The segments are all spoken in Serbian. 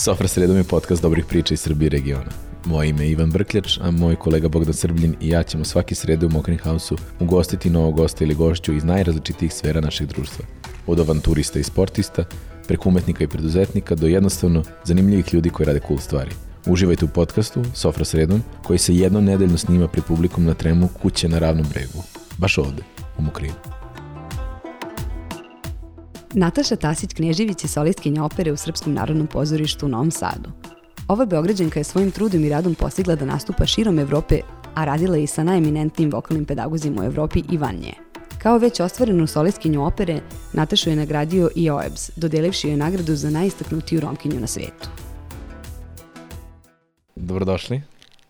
Sofra sredom je podcast dobrih priča iz Srbije regiona. Moje ime je Ivan Brkljač, a moj kolega Bogdan Srbljin i ja ćemo svaki sredu u Mokrin Hausu ugostiti novog gosta ili gošću iz najrazličitijih sfera našeg društva. Od avanturista i sportista, preko umetnika i preduzetnika do jednostavno zanimljivih ljudi koji rade cool stvari. Uživajte u podcastu Sofra sredom koji se jednom nedeljno snima pred publikom na tremu kuće na ravnom bregu. Baš ovde, u Mokrinu. Nataša Tasić-Knežević je solistkinja opere u Srpskom narodnom pozorištu u Novom Sadu. Ova Beograđanka je svojim trudom i radom postigla da nastupa širom Evrope, a radila je i sa najeminentnijim vokalnim pedagozima u Evropi i van nje. Kao već ostvarenu solistkinju opere, Natašu je nagradio i OEBS, dodelivši joj nagradu za najistaknutiju romkinju na svetu. Dobrodošli.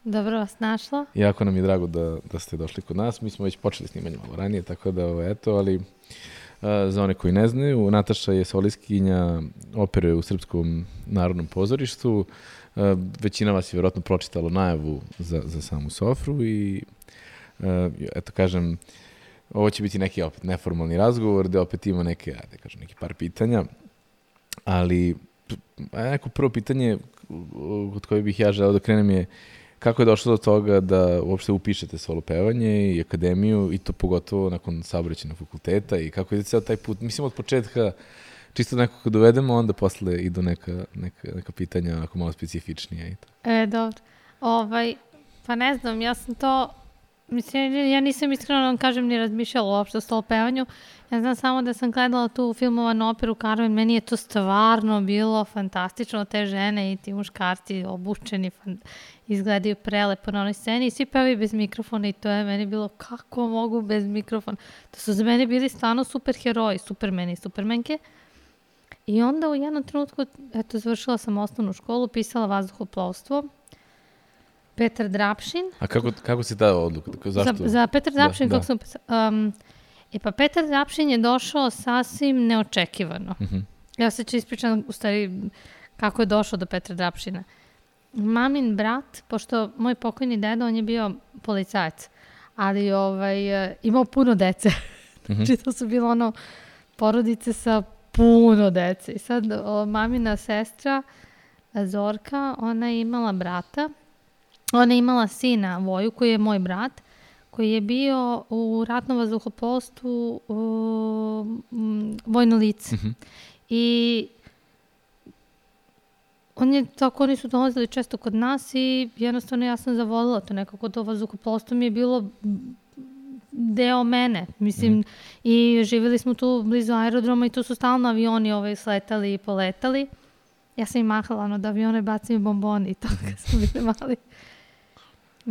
Dobro vas našla. Jako nam je drago da, da ste došli kod nas. Mi smo već počeli snimanje malo ranije, tako da ovo, eto, ali Za one koji ne znaju, Nataša je soliskinja opere u Srpskom narodnom pozorištu. Većina vas je vjerojatno pročitalo najavu za, za samu Sofru i eto kažem, ovo će biti neki opet neformalni razgovor gde opet ima neke, ajde kažem, neki par pitanja, ali neko prvo pitanje od koje bih ja želeo da krenem je Kako je došlo do toga da uopšte upišete solo pevanje i akademiju i to pogotovo nakon saobraćenog fakulteta i kako je ceo taj put? Mislim od početka čisto nekako dovedemo, onda posle idu neka, neka, neka pitanja onako malo specifičnija i to. E, dobro. Ovaj, pa ne znam, ja sam to Mislim, ja nisam iskreno da vam kažem ni razmišljala uopšte o stolpevanju. Ja znam samo da sam gledala tu filmovanu operu Carmen, meni je to stvarno bilo fantastično, te žene i ti muškarci obučeni, izgledaju prelepo na onoj sceni i svi pevaju bez mikrofona i to je meni bilo kako mogu bez mikrofona. To su za mene bili stvarno super heroji, supermeni i supermenke. I onda u jednom trenutku, eto, završila sam osnovnu školu, pisala vazduhoplovstvo, Petar Drapšin. A kako, kako si ta odluka? Zašto? Za, za Petar da, Drapšin, da, kako da. sam... Um, e pa Petar Drapšin je došao sasvim neočekivano. Mhm. -huh. Ja se ću ispričati u stvari kako je došao do Petra Drapšina. Mamin brat, pošto moj pokojni deda, on je bio policajac, ali ovaj, imao puno dece. Uh -huh. znači to su bilo ono porodice sa puno dece. I sad o, mamina sestra Zorka, ona je imala brata Ona je imala sina Voju, koji je moj brat, koji je bio u ratnom vazduhopolstvu uh, vojno lice. Mm -hmm. I on je, tako oni su dolazili često kod nas i jednostavno ja sam zavolila to nekako, to vazduhopolstvo mi je bilo deo mene, mislim, mm. i živjeli smo tu blizu aerodroma i tu su stalno avioni ovaj, sletali i poletali. Ja sam im mahala ono, da avione bacim bomboni i to kad smo bili mali.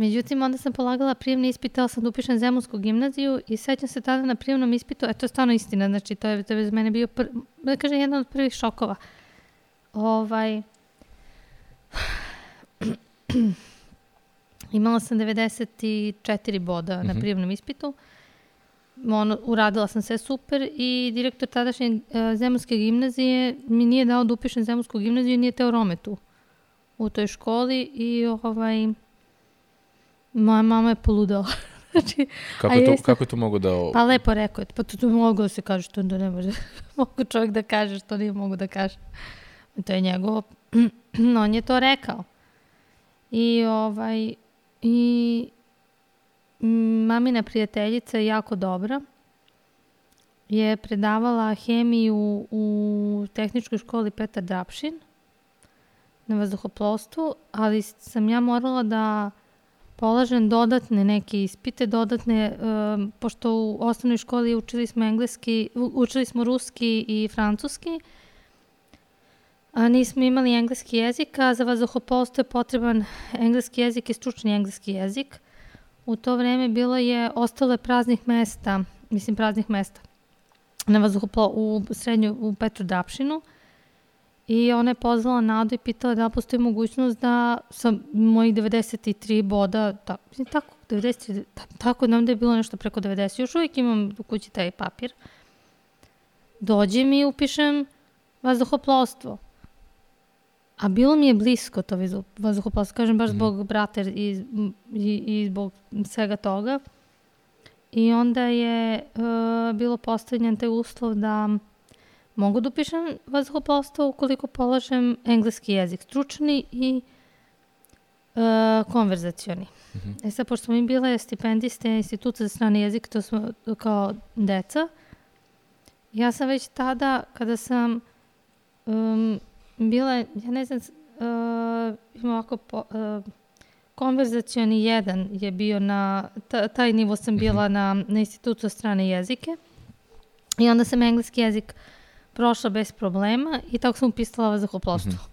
Međutim, onda sam polagala prijemni ispit, tela sam da upišem Zemunsku gimnaziju i sećam se tada na prijemnom ispitu, a to je stvarno istina, znači to je, to je za mene bio, pr, da kažem, jedan od prvih šokova. Ovaj, imala sam 94 boda mm -hmm. na mhm. prijemnom ispitu, ono, uradila sam sve super i direktor tadašnje uh, Zemunske gimnazije mi nije dao da upišem Zemunsku gimnaziju i nije teo Rometu u toj školi i ovaj, Moja mama je poludala. znači, kako, to, jeste, kako to mogu da... Pa lepo rekao je, pa to, to mogu da se kaže što onda ne može. mogu čovjek da kaže što nije mogu da kaže. To je njegovo, on je to rekao. I ovaj, i mamina prijateljica je jako dobra. Je predavala hemiju u tehničkoj školi Petar Drapšin na vazduhoplovstvu, ali sam ja morala da polažem dodatne neke ispite, dodatne, um, pošto u osnovnoj školi učili smo engleski, učili smo ruski i francuski, a nismo imali engleski jezik, a za vazduhopolstvo je potreban engleski jezik i stručni engleski jezik. U to vreme bilo je, ostalo praznih mesta, mislim praznih mesta, na vazduhoplo, u srednju, u Petru Drapšinu, I ona je pozvala Nadu i pitala da postoji mogućnost da sa mojih 93 boda, ta, tako, 90, tako nam da je bilo nešto preko 90, još uvijek imam u kući taj papir, dođem i upišem vazduhoplovstvo. A bilo mi je blisko to vazduhoplovstvo, kažem baš mhm. zbog brata i, i, i zbog svega toga. I onda je uh, bilo postavljen taj uslov da mogu da upišem vazduhoplovstvo ukoliko polažem engleski jezik, stručni i uh, konverzacioni. Mm -hmm. E sad, pošto smo mi bile stipendiste instituta za strane jezik, to smo kao deca, ja sam već tada, kada sam um, bila, ja ne znam, uh, ima ovako po, uh, konverzacioni jedan je bio na, taj nivo sam bila mhm. na, na institutu za strane jezike i onda sam engleski jezik prošla bez problema i tako sam upisala vazduhoplovstvo. Mm -hmm.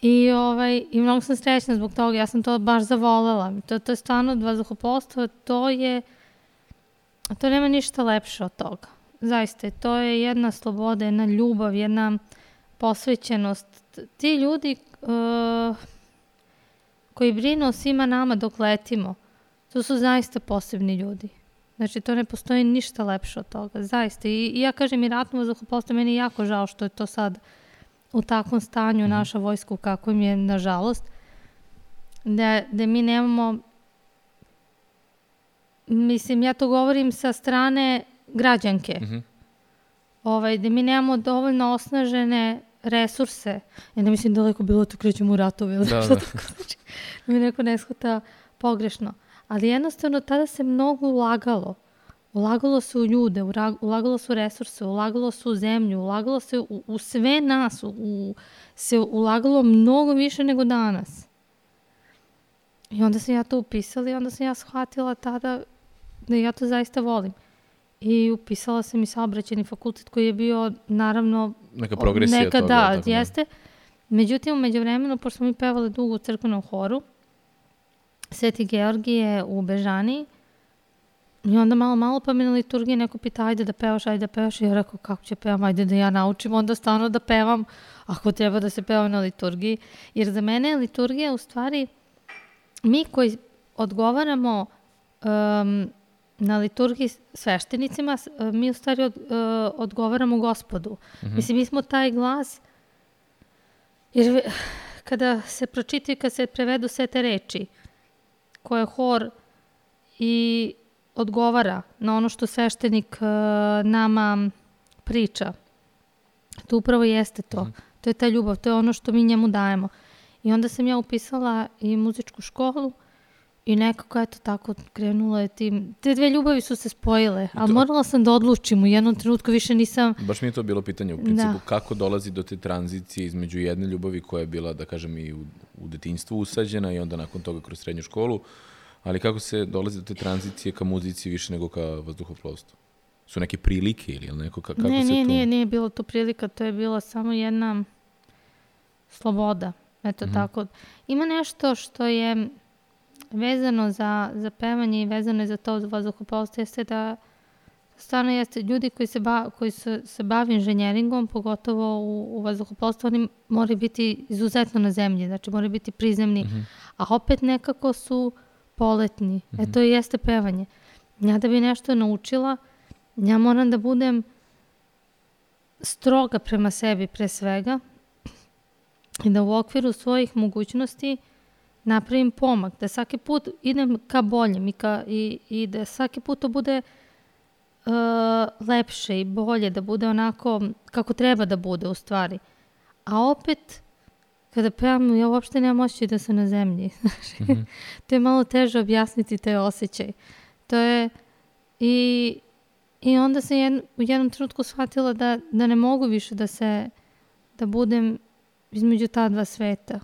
I, ovaj, I mnogo sam srećna zbog toga, ja sam to baš zavolela. To, to je stvarno vazduhoplovstvo, to je, to nema ništa lepše od toga. Zaista, to je jedna sloboda, jedna ljubav, jedna posvećenost. Ti ljudi uh, koji brinu o svima nama dok letimo, to su zaista posebni ljudi. Znači, to ne postoji ništa lepše od toga, zaista. I, i ja kažem i ratno vazduhoplovstvo, meni je jako žao što je to sad u takvom stanju mm -hmm. naša vojska u kakvom je, nažalost, da, da mi nemamo, mislim, ja to govorim sa strane građanke, mm -hmm. ovaj, da mi nemamo dovoljno osnažene resurse. Ja ne mislim daleko bilo to krećemo u ratove ili da, što da. tako znači. Da mi neko ne shvata pogrešno. Ali jednostavno tada se mnogo ulagalo. Ulagalo se u ljude, ulagalo se u resurse, ulagalo se u zemlju, ulagalo se u, u sve nas, u, u, se ulagalo mnogo više nego danas. I onda sam ja to upisala i onda sam ja shvatila tada da ja to zaista volim. I upisala sam i saobraćeni fakultet koji je bio naravno neka progresija neka, toga. Da, da. jeste. Međutim, umeđu vremenu, pošto smo mi pevali dugo u crkvenom horu, Sveti Georgije u Bežani, I onda malo, malo pa mi na liturgiji neko pita, ajde da pevaš, ajde da pevaš. I ja rekao, kako će pevam, ajde da ja naučim onda stvarno da pevam, ako treba da se peva na liturgiji. Jer za mene je liturgija u stvari, mi koji odgovaramo um, na liturgiji sveštenicima, mi u stvari od, uh, odgovaramo gospodu. Mm -hmm. Mislim, mi smo taj glas, jer kada se pročitaju, kada se prevedu sve te reči, koje hor i odgovara na ono što sveštenik uh, nama priča. To upravo jeste to. Mm. To je ta ljubav, to je ono što mi njemu dajemo. I onda sam ja upisala i muzičku školu i nekako eto tako krenula je tim. Te dve ljubavi su se spojile, ali morala sam da odlučim u jednom trenutku više nisam... Baš mi je to bilo pitanje u principu, da. kako dolazi do te tranzicije između jedne ljubavi koja je bila, da kažem, i u, u detinjstvu usađena i onda nakon toga kroz srednju školu, Ali kako se dolazi do te tranzicije ka muzici više nego ka vazduhoplovstvu? Su neke prilike ili neko, kako ne, se nije, to... Nije, nije bilo to prilika, to je bila samo jedna sloboda. Eto mm -hmm. tako. Ima nešto što je vezano za, za pevanje i vezano je za to vazduhoplovstvo, jeste da stvarno jeste ljudi koji se, ba, koji se, se bavi inženjeringom, pogotovo u, u vazduhoplovstvu, oni moraju biti izuzetno na zemlji, znači moraju biti prizemni, mm -hmm. a opet nekako su poletni. Mm -hmm. E to i jeste pevanje. Ja da bi nešto naučila, ja moram da budem stroga prema sebi pre svega i da u okviru svojih mogućnosti napravim pomak, da svaki put idem ka boljem i, ka, i, i da svaki put to bude uh, lepše i bolje, da bude onako kako treba da bude u stvari. A opet kada pevam, ja uopšte nemam osjećaj da sam na zemlji. mm -hmm. to je malo teže objasniti te osjećaj. To je i, i onda sam jedn, u jednom trenutku shvatila da, da ne mogu više da se, da budem između ta dva sveta.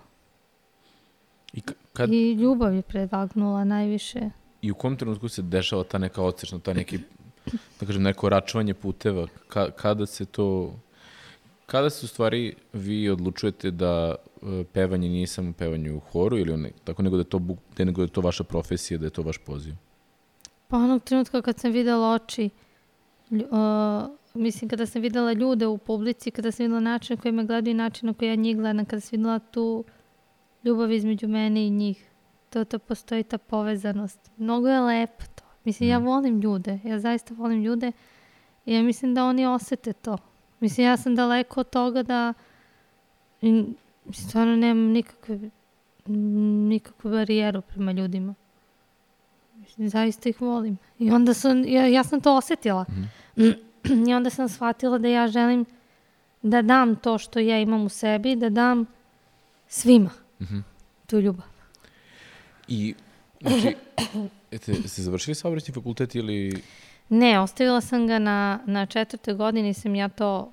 I, kad... I ljubav je predvagnula najviše. I u kom trenutku se dešava ta neka ocešna, ta neki, da kažem, neko račovanje puteva? Ka, kada se to Kada se u stvari vi odlučujete da e, pevanje nije samo pevanje u horu ili ne, tako nego da je to da nego da je to vaša profesija, da je to vaš poziv? Pa onog trenutka kad sam videla oči, uh, mislim kada sam videla ljude u publici, kada sam videla način na koji me gledaju i način na koji ja njih gledam, kada sam videla tu ljubav između mene i njih, to, to postoji ta povezanost. Mnogo je lepo to. Mislim, mm. ja volim ljude, ja zaista volim ljude i ja mislim da oni osete to. Mislim, ja sam daleko od toga da mislim, stvarno nemam nikakve nikakvu barijeru prema ljudima. Mislim, zaista ih volim. I onda sam, ja, ja sam to osetila. Mm. I onda sam shvatila da ja želim da dam to što ja imam u sebi, da dam svima Mhm. tu ljubav. I, znači, jeste, ste završili saobraćajni fakultet ili... Ne, ostavila sam ga na, na četvrtoj godini, sam ja to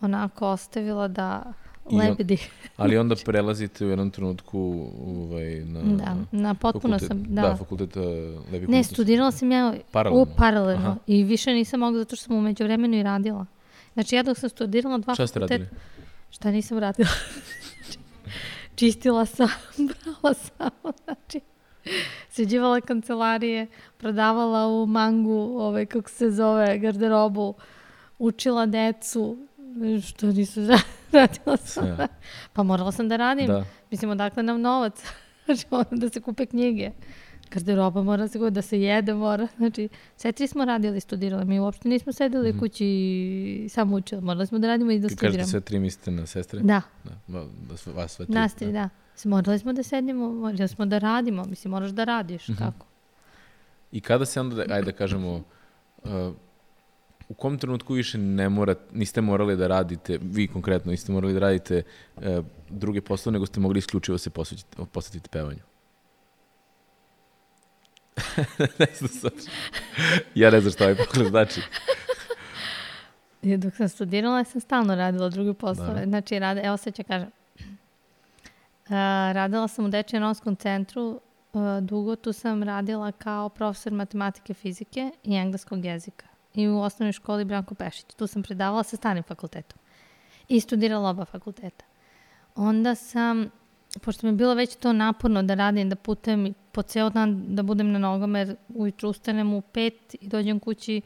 onako ostavila da I on- lebedi. Ali onda prelazite u jednom trenutku ovaj, na... Da, na potpuno fakultet, sam, da. Da, fakultet lepih ne, studirala sam ja Paralelno? u paralelno Aha. i više nisam mogla zato što sam umeđu vremenu i radila. Znači ja dok sam studirala dva Šta ste fakulteta- radili? Šta nisam radila? Čistila sam, brala samo, znači, sređivala kancelarije, prodavala u mangu, ovaj, kako se zove, garderobu, učila decu, što nisam ra- radila sam. Ja. Pa morala sam da radim. Da. Mislim, odakle nam novac? Znači, da se kupe knjige. Garderoba mora da se da se jede mora. Znači, sve tri smo radili, studirali. Mi uopšte nismo sedeli mm kući i samo učili. Morali smo da radimo i da Kad kažete studiramo. sve tri mislite na sestre? Da, Da, da su vas sve tri. nas tri, da. Mislim, Morali smo da sednemo, morali smo da radimo. Mislim, moraš da radiš, Mhm. kako? I kada se onda, ajde da kažemo, uh, u kom trenutku više ne mora, niste morali da radite, vi konkretno niste morali da radite uh, druge poslove, nego ste mogli isključivo se posvetiti, posvetiti pevanju? ne znam sad. ja ne znam šta ovaj pogled znači. I dok sam studirala, sam stalno radila druge poslove. Da. Znači, rade, evo sad ću kažem. Uh, radila sam u Dečijem romskom centru. Uh, dugo tu sam radila kao profesor matematike, fizike i engleskog jezika. I u osnovnoj školi Branko Pešić. Tu sam predavala sa starim fakultetom. I studirala oba fakulteta. Onda sam, pošto mi je bilo već to naporno da radim, da putujem po ceo dan da budem na nogama, jer ujutru ustanem u pet i dođem kući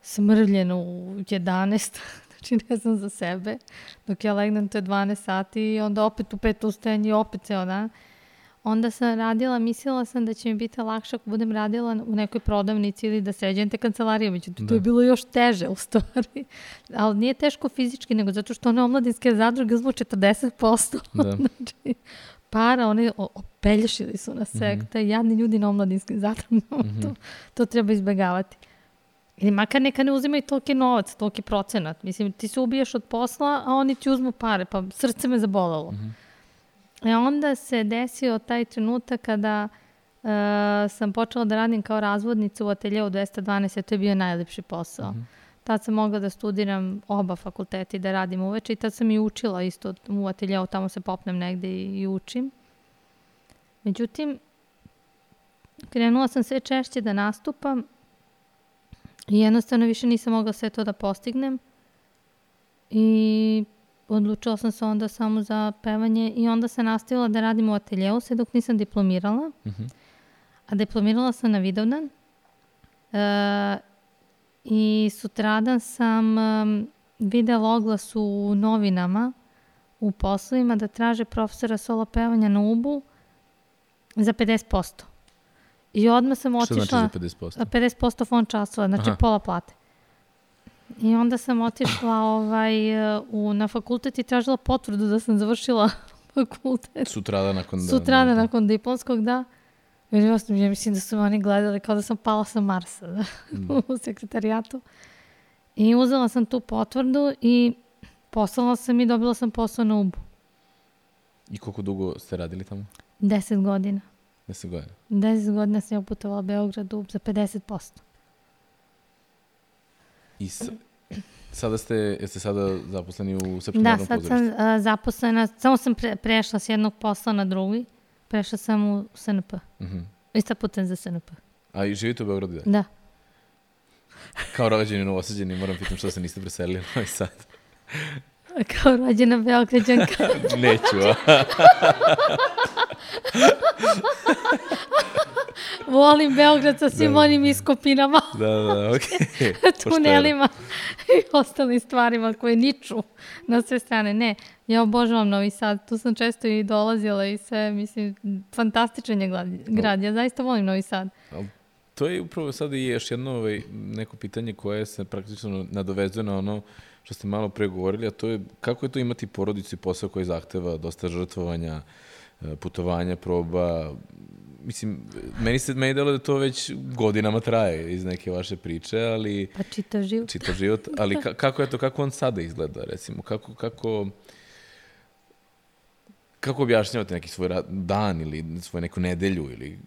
smrljeno u 11, znači ne znam za sebe. Dok ja legnem to je 12 sati i onda opet u 5 ustajem i opet ceo dan. Onda sam radila, mislila sam da će mi biti lakše ako budem radila u nekoj prodavnici ili da sređujem te kancelarije, međutim to Da. je bilo još teže u stvari. Ali nije teško fizički, nego zato što one omladinske zadruge uzmu 40%. Da. znači, para, oni opelješili su na sve. Mhm. Taj jadni ljudi na omladinskim zadrugama, to, to treba izbegavati. Ili makar neka ne uzimaju toliki novac, toliki procenat. Mislim, ti se ubijaš od posla, a oni ti uzmu pare, pa srce me zabolelo. E onda se desio taj trenutak kada uh, sam počela da radim kao razvodnica u ateljeu 212, a to je bio najlepši posao. Tad sam mogla da studiram oba fakulteta i da radim uveče i tad sam i učila isto u ateljeu, tamo se popnem negde i, i učim. Međutim, krenula sam sve češće da nastupam i jednostavno više nisam mogla sve to da postignem i odlučila sam se onda samo za pevanje i onda sam nastavila da radim u ateljeu sve dok nisam diplomirala. Mhm. A diplomirala sam na Vidovdan e, i sutradan sam um, videla oglas u novinama u poslovima da traže profesora solo pevanja na UBU za 50%. I odmah sam Šta otišla... znači za 50%? 50% fond časova, znači Aha. pola plate. I onda sam otišla ovaj, u, na fakultet i tražila potvrdu da sam završila fakultet. Sutrada nakon da... Sutrada da, nakon diplomskog, da. Jer ja, mislim da su me oni gledali kao da sam pala sa Marsa da, u sekretarijatu. I uzela sam tu potvrdu i poslala sam i dobila sam posao na UBU. I koliko dugo ste radili tamo? 10 godina. 10 godina. 10 godina sam ja putovala Beograd UB za 50%. I sa, sada ste, jeste sada zaposleni u Srpskom Da, narodnom sad sam pozorištu? a, zaposlena, samo sam pre, prešla s jednog posla na drugi. Prešla sam u SNP. Mhm. I sad putem za SNP. A i živite u Beogradu, da? Da. Kao rođeni novosađeni, moram pitam što se niste preselili na Novi Sad. Kao rođena Beograđanka. Neću, a? Volim Beograd sa svim Da. onim iskopinama, Da, da, da, okej. tunelima i ostalim stvarima koje niču na sve strane. Ne, ja obožavam Novi Sad. Tu sam često i dolazila i sve, mislim, fantastičan je grad. Ja zaista volim Novi Sad. To je upravo sad i još jedno ovaj, neko pitanje koje se praktično nadovezuje na ono što ste malo pre govorili, a to je kako je to imati porodicu i posao koji zahteva dosta žrtvovanja, e, putovanja, proba, mislim, meni se meni delo da to već godinama traje iz neke vaše priče, ali... Pa čita život. Čita život, ali ka, kako je to, kako on sada izgleda, recimo, kako, kako, kako objašnjavate neki svoj dan ili svoju neku nedelju ili...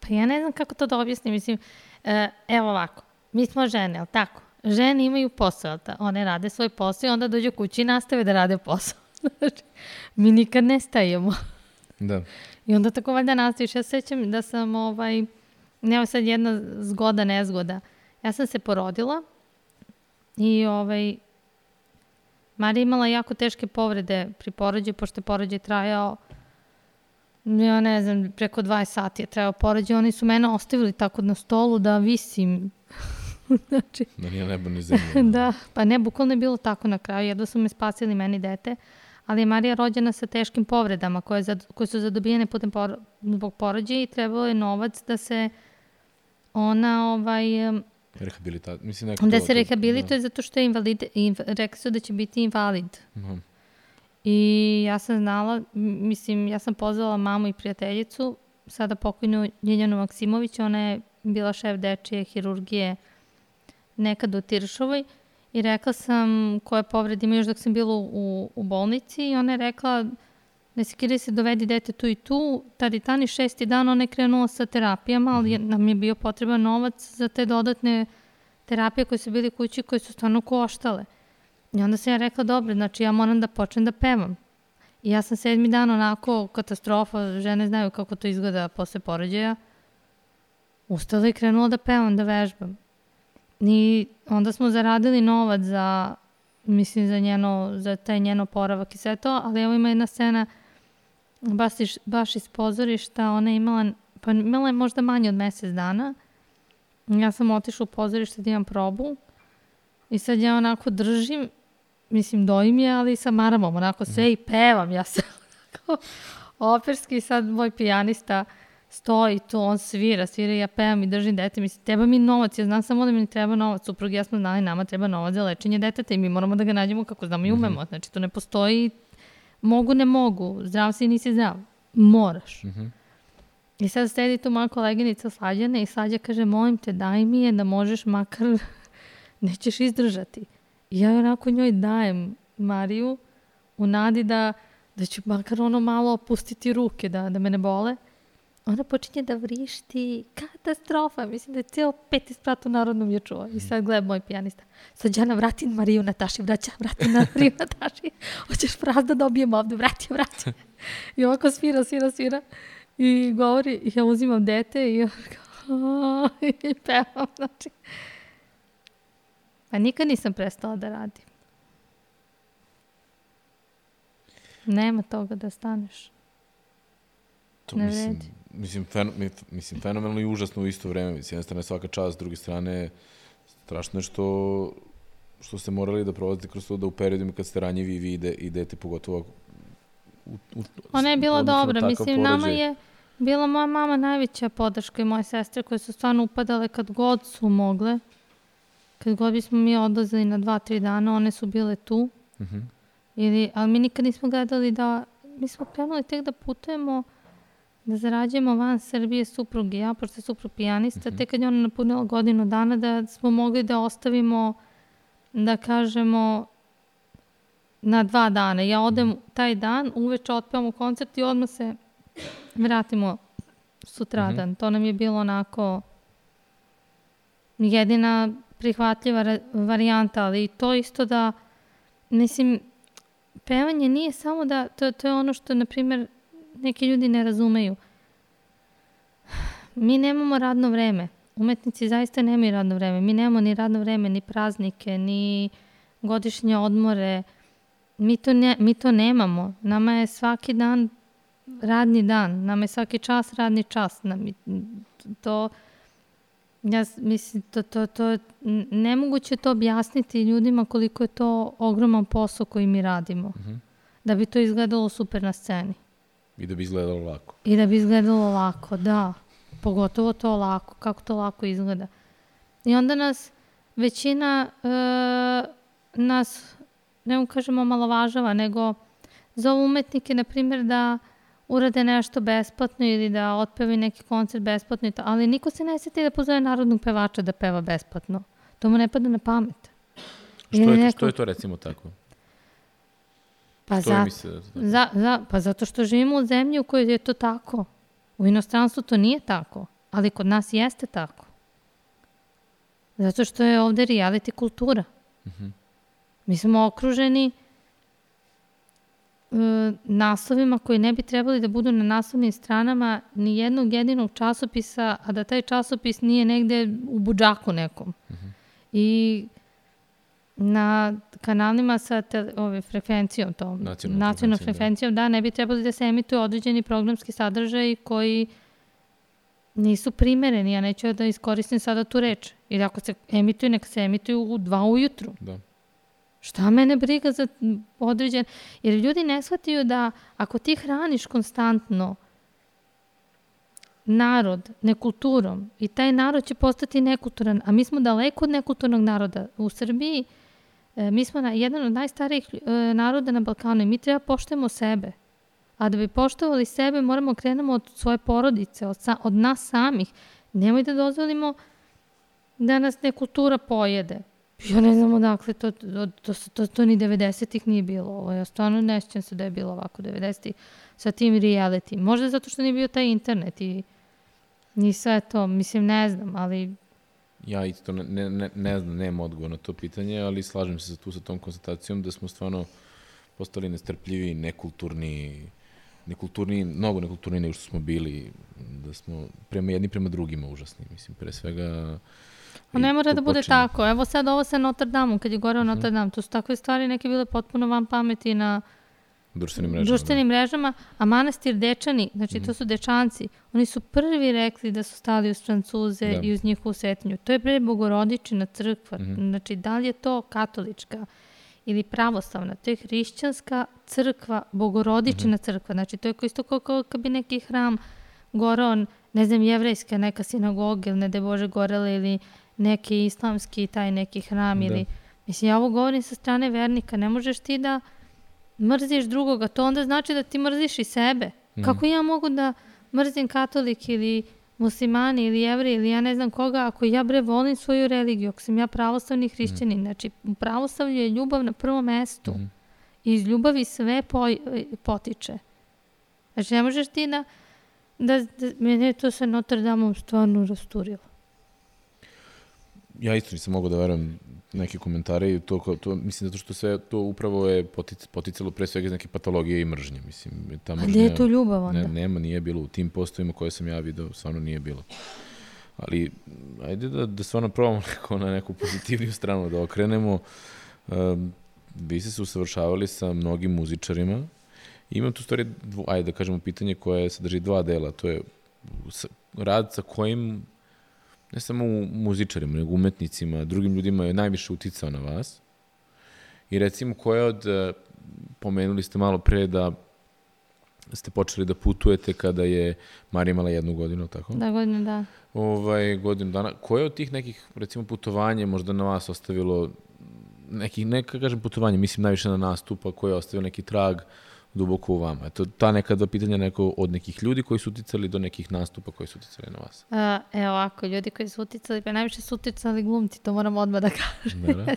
Pa ja ne znam kako to da objasnim, mislim, e, evo ovako, mi smo žene, ali tako? Žene imaju posao, da one rade svoj posao i onda dođu kući i nastave da rade posao. Znači, mi nikad ne stajemo. Da. I onda tako valjda nastaviš. Ja sećam da sam, ovaj, nema sad jedna zgoda, nezgoda. Ja sam se porodila i ovaj, Marija imala jako teške povrede pri porođaju, pošto je porođaj trajao ja ne znam, preko 20 sati je trajao porođaj. Oni su mene ostavili tako na stolu da visim. znači, Da nije nebo ni zemlja. da, pa ne, bukvalno je bilo tako na kraju. Jedva su me spasili meni dete. Ali je Marija rođena sa teškim povredama koje, zad, koje su zadobijene putem por, zbog porođaja i trebalo je novac da se ona ovaj, Rehabilitacija, mislim neko da to- se rehabilituje zato što je invalid, inv, rekli su da će biti invalid. Da. Aha. I ja sam znala, mislim, ja sam pozvala mamu i prijateljicu, sada pokojnu Ljiljanu Maksimović, ona je bila šef dečije hirurgije nekad u Tiršovoj i rekla sam koje povrede ima još dok sam bila u, u bolnici i ona je rekla ne sekiraj se, dovedi dete tu i tu, tad i tani šesti dan ona je krenula sa terapijama, ali je- nam je bio potreban novac za te dodatne terapije koje su bili kući koje su stvarno koštale. I onda sam ja rekla, dobro, znači ja moram da počnem da pevam. I ja sam sedmi dan onako katastrofa, žene znaju kako to izgleda posle porođaja. Ustala i krenula da pevam, da vežbam. I onda smo zaradili novac za, mislim, za, njeno, za taj njeno poravak i sve to, ali evo ima jedna scena baš baš iz pozorišta, ona je imala, pa imala je možda manje od mesec dana. Ja sam otišla u pozorište da imam probu i sad ja onako držim, mislim dojim je, ali sa maramom, onako sve i pevam, ja se onako operski sad moj pijanista stoji tu, on svira, svira i ja pevam i držim dete, mislim, treba mi novac, ja znam samo da mi treba novac, suprug ja smo znali, nama treba novac za lečenje deteta i mi moramo da ga nađemo kako znamo i umemo, znači to ne postoji, mogu, ne mogu, zdrav si, nisi zdrav, moraš. Mhm. I sad sedi tu moja koleginica Slađana i Slađa kaže, molim te, daj mi je da možeš makar, nećeš izdržati. I ja onako njoj dajem Mariju u nadi da, da ću makar ono malo opustiti ruke, da, da me ne bole. Ona počinje da vrišti, katastrofa, mislim da je ceo peti sprat u narodnom je čuo. I sad gleda moj pijanista. Sad Đana, vrati Mariju Nataši, vraća, vrati na Mariju Nataši. Hoćeš fraz da dobijem ovde, vrati, vrati. I ovako svira, svira, svira. I govori, ja uzimam dete i ovako, i pevam, znači. Pa nikad nisam prestala da radim. Nema toga da staneš. To Ne mislim, vredi. mislim, fen, mi- mislim, fenomenalno i užasno u isto vreme. Mislim, s jedne strane svaka čast, s druge strane strašno je što, što ste morali da prolazite kroz to da u periodima kad ste ranjivi i vi ide, idete pogotovo u, u, Ona je bila na dobra. Mislim, nama porođaj. je bila moja mama najveća podrška i moje sestre koje su stvarno upadale kad god su mogle. Kad god bismo mi odlazili na dva, tri dana, one su bile tu. Mhm. Ili, ali mi nikad nismo gledali da, mi smo krenuli tek da putujemo, da zarađujemo van Srbije suprug i ja, pošto je suprug pijanista, tek kad je ona napunila godinu dana, da smo mogli da ostavimo, da kažemo, na dva dana. Ja odem taj dan, uveče otpevamo koncert i odmah se vratimo sutradan. To nam je bilo onako jedina prihvatljiva varijanta, ali to isto da, mislim, pevanje nije samo da, to, to je ono što, na primjer, neki ljudi ne razumeju. Mi nemamo radno vreme. Umetnici zaista nemaju radno vreme. Mi nemamo ni radno vreme, ni praznike, ni godišnje odmore. Mi to, ne, mi to nemamo. Nama je svaki dan radni dan. Nama je svaki čas radni čas. Nam, to, ja mislim, to, to, to, nemoguće to objasniti ljudima koliko je to ogroman posao koji mi radimo. Da bi to izgledalo super na sceni. I da bi izgledalo lako. I da bi izgledalo lako, da. Pogotovo to lako, kako to lako izgleda. I onda nas većina e, nas, ne mu kažemo malovažava, nego zovu umetnike, na primjer, da urade nešto besplatno ili da otpevi neki koncert besplatno, i to, ali niko se ne seti da pozove narodnog pevača da peva besplatno. To mu ne pada na pamet. Što je, neko- što je to recimo tako? Pa, Što je za, za, za, pa zato što živimo u zemlji u kojoj je to tako. U inostranstvu to nije tako, ali kod nas jeste tako. Zato što je ovde reality kultura. Mi smo okruženi e, naslovima koji ne bi trebali da budu na naslovnim stranama ni jednog jedinog časopisa, a da taj časopis nije negde u budžaku nekom. I na kanalima sa te, ove, frekvencijom, tom, Nacionalnom nacionalnom frekvencijom, da. frekvencijom, da. ne bi trebali da se emituju određeni programski sadržaj koji nisu primereni, ja neću da iskoristim sada tu reč. Jer ako se emituju, neka se emituju u dva ujutru. Da. Šta mene briga za određen... Jer ljudi ne shvataju da ako ti hraniš konstantno narod nekulturom i taj narod će postati nekulturan, a mi smo daleko od nekulturnog naroda. U Srbiji mi smo na, jedan od najstarijih e, naroda na Balkanu i mi treba poštujemo sebe. A da bi poštovali sebe moramo krenemo od svoje porodice, od, sa, od nas samih. Nemoj da dozvolimo da nas nekultura pojede. Ja ne znam odakle, to, to, to, to, to ni 90-ih nije bilo. Ovo, ja stvarno ne sjećam se da je bilo ovako 90-ih sa tim reality. Možda zato što nije bio taj internet i, i sve to. Mislim, ne znam, ali Ja isto ne, ne, ne, ne znam, nemam odgovor na to pitanje, ali slažem se tu sa tom konstatacijom da smo stvarno postali nestrpljivi, nekulturni, nekulturni, mnogo nekulturni nego što smo bili, da smo prema jedni prema drugima užasni, mislim, pre svega... A ne mora da bude počinje- Mhm. tako. Evo sad ovo sa Notre Dame, kad je goreo Notre Dame, to su takve stvari neke bile potpuno van pameti na Društvenim mrežama. društvenim mrežama, a manastir Dečani, znači Mhm. to su Dečanci, oni su prvi rekli da su stali uz Francuze Da. i uz njihovu svetinju. To je bre Bogorodičina crkva, Mhm. znači da li je to katolička ili pravoslavna, to je hrišćanska crkva, Bogorodičina Mhm. crkva, znači to je isto kao, kao kad bi neki hram gorao, ne znam, jevrejska neka sinagoga ili ne da Bože gorela ili neki islamski taj neki hram Da. ili, mislim, ja ovo govorim sa strane vernika, ne možeš ti da mrziš drugoga, to onda znači da ti mrziš i sebe. Mhm. Kako ja mogu da mrzim katolik ili muslimani ili jevri ili ja ne znam koga, ako ja bre volim svoju religiju, ako sam ja pravoslavni hrišćanin, znači u pravoslavlju je ljubav na prvom mestu Mhm. i iz ljubavi sve po, potiče. Znači ne možeš ti da, da, da mene je to sa Notre Dameom stvarno rasturilo. Ja isto nisam mogao da verujem neke komentare i to, kao- to mislim zato što sve to upravo je potic, poticalo pre svega iz neke patologije i mržnje, mislim. Ta A mržnja, gde je tu ljubav onda? Ne, nema, nije bilo. U tim postovima koje sam ja video, stvarno nije bilo. Ali, ajde da, da stvarno probamo neko, na neku pozitivniju stranu da okrenemo. Um, vi ste se usavršavali sa mnogim muzičarima. Imam tu stvari, dvo, ajde da kažemo, pitanje koje sadrži dva dela. To je s- rad sa kojim ne samo u muzičarima, nego umetnicima, drugim ljudima je najviše uticao na vas. I recimo, koja od, eh, pomenuli ste malo pre da ste počeli da putujete kada je Marija imala jednu godinu, tako? Da, godine, da. Ovaj, godinu dana. Koje od tih nekih, recimo, putovanja možda na vas ostavilo neki, neka kažem putovanje, mislim najviše na nastupa koje je ostavio neki trag duboko u vama. Eto, ta neka dva pitanja neko od nekih ljudi koji su uticali do nekih nastupa koji su uticali na vas. A, evo ovako, ljudi koji su uticali, pa najviše su uticali glumci, to moram odmah da kažem. Da, da.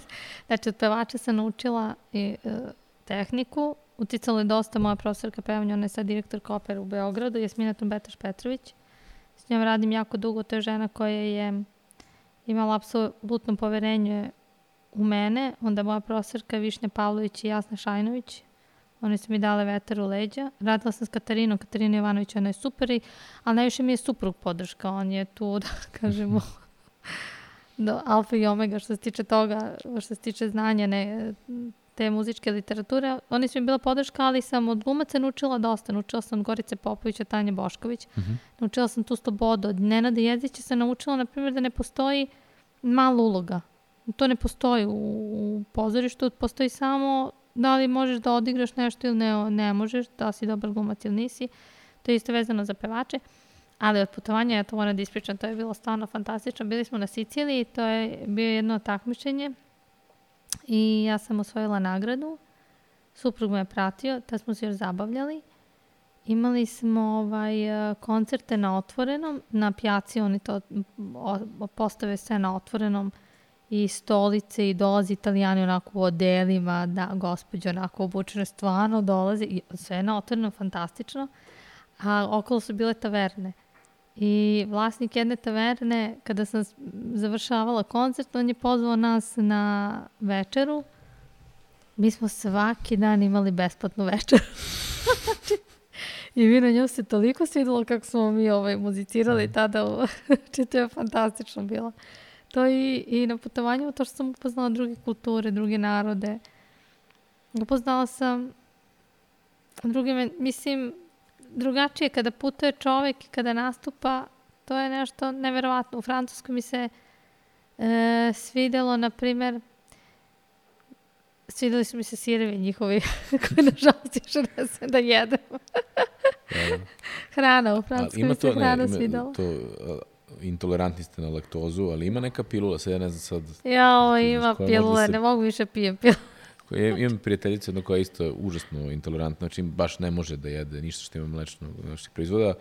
znači, od pevača sam naučila i, e, tehniku, uticala je dosta moja profesorka pevanja, ona je sad direktorka opere u Beogradu, Jasmina Trumbetaš Petrović. S njom radim jako dugo, to je žena koja je imala apsolutno poverenje u mene, onda moja profesorka Višnja Pavlović i Jasna Šajnović, One su mi dale vetar u leđa. Radila sam s Katarinom, Katarina Jovanović, ona je super, i, ali najviše mi je suprug podrška. On je tu, da kažemo, do alfa i omega što se tiče toga, što se tiče znanja ne, te muzičke literature. Oni su mi bila podrška, ali sam od glumaca naučila dosta. Naučila sam od Gorice Popovića, Tanje Bošković. Mhm. Naučila sam tu slobodu. Od Nenada Jezića sam naučila, na primjer, da ne postoji mala uloga. To ne postoji u, u pozorištu, postoji samo da li možeš da odigraš nešto ili ne, ne možeš, da si dobar glumac ili nisi. To je isto vezano za pevače. Ali od putovanja, ja to moram da ispričam, to je bilo stvarno fantastično. Bili smo na Siciliji, to je bio jedno takmičenje i ja sam osvojila nagradu. Suprug me je pratio, tad smo se još zabavljali. imali smo ovaj, koncerte na otvorenom, na pjaci oni to postave sve na otvorenom i stolice i dolazi italijani onako u odelima, da, gospođe onako obučene stvarno dolaze i sve na otvorenom, fantastično. A okolo su bile taverne. I vlasnik jedne taverne, kada sam završavala koncert, on je pozvao nas na večeru. Mi smo svaki dan imali besplatnu večeru. I mi na njoj se toliko svidilo kako smo mi ovaj, muzicirali mm. tada. Znači, to je fantastično bilo. To i, i na putovanju, to što sam upoznala druge kulture, druge narode. Upoznala sam druge, mislim, drugačije kada putuje čovek i kada nastupa, to je nešto neverovatno. U Francuskoj mi se e, svidelo, na primer, svideli su mi se sirevi njihovi, koje nažalost još ne sam da jedem. Da, da. Hrana, u Francuskoj mi se hrana ne, svidela. To, intolerantni ste na laktozu, ali ima neka pilula, sad ja ne znam sad... Ja, ima pilule, se... ne mogu više pijem pilule. Ja, imam prijateljicu jedno koja je isto užasno intolerantna, znači baš ne može da jede ništa što ima mlečno naših proizvoda.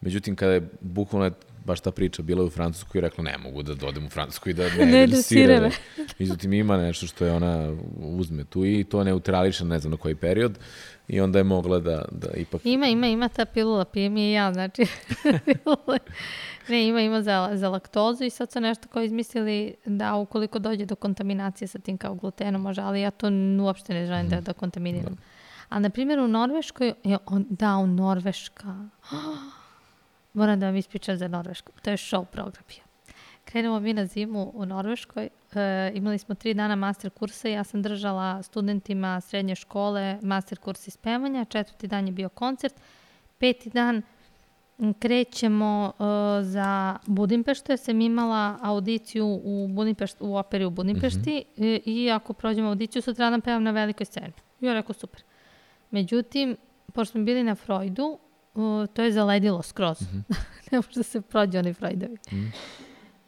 Međutim, kada je bukvalno baš ta priča bila u Francuskoj i rekla ne mogu da dodem u Francusku i da ne, ne jedem sireve. Međutim, ima nešto što je ona uzme tu i to neutrališe ne znam na koji period i onda je mogla da, da ipak... Ima, ima, ima ta pilula, pijem je i ja, znači Ne, ima, ima za, za laktozu i sad su nešto kao izmislili da ukoliko dođe do kontaminacije sa tim kao glutenom može, ali ja to uopšte ne želim da, mhm. da kontaminiram. Da. A na primjer u Norveškoj, je on, da, u Norveška, moram da vam ispričam za Norvešku, to je show program bio. Krenemo mi na zimu u Norveškoj, e, imali smo tri dana master kursa i ja sam držala studentima srednje škole master kurs iz pevanja, četvrti dan je bio koncert, peti dan krećemo uh, za Budimpeštu, jer sam imala audiciju u, Budimpešt, u operi u Budimpešti mm -hmm. i, i ako prođemo audiciju, sutra dan pevam na velikoj sceni. I ja rekao, super. Međutim, pošto smo bili na Freudu, uh, to je zaledilo skroz. Mm -hmm. ne može da se prođe oni Freudovi. Mm -hmm.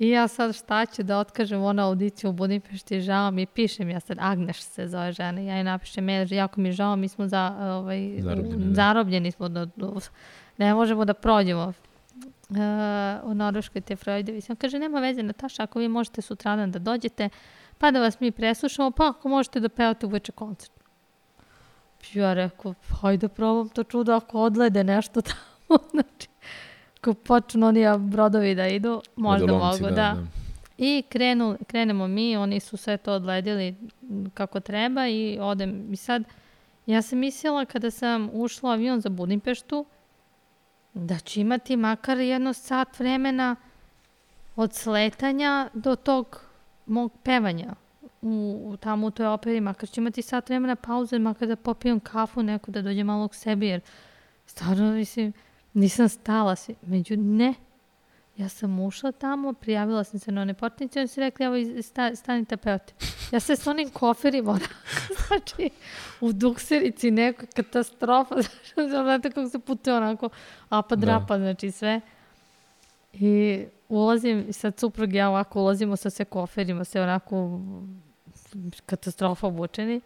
I ja sad šta ću da otkažem onu audiciju u Budimpešti, žao mi, pišem ja sad, Agneš se zove žena, ja je napišem mail, jako mi žao, mi smo za, ovaj, zarobljeni, da. zarobljeni smo do, do, ne možemo da prođemo uh, u Norveškoj te Freudovi. Sam kaže, nema veze, Nataša, ako vi možete sutradan da dođete, pa da vas mi preslušamo, pa ako možete da pevate uveče koncert. Ja rekao, hajde probam to čudo ako odlede nešto tamo. znači, ako počnu oni brodovi da idu, možda Odolomci, mogu, da. da. da. I krenu, krenemo mi, oni su sve to odledili kako treba i odem. I sad, ja sam mislila kada sam ušla u avion za Budimpeštu, da ću imati makar jedno sat vremena od sletanja do tog mog pevanja u, u tamo u toj operi, makar ću imati sat vremena pauze, makar da popijem kafu neku, da dođem malo k sebi, jer stvarno, mislim, nisam stala svi. Među, ne, Ja sam ušla tamo, prijavila sam se na one portnice, oni su rekli, evo, sta, stanite pevati. Ja se s onim koferima, znači, u dukserici neka katastrofa, znate kako se putuje onako apa drapa, da. znači sve. I ulazim, sad suprug ja ovako ulazimo sa sve koferima, sve onako katastrofa obučeni.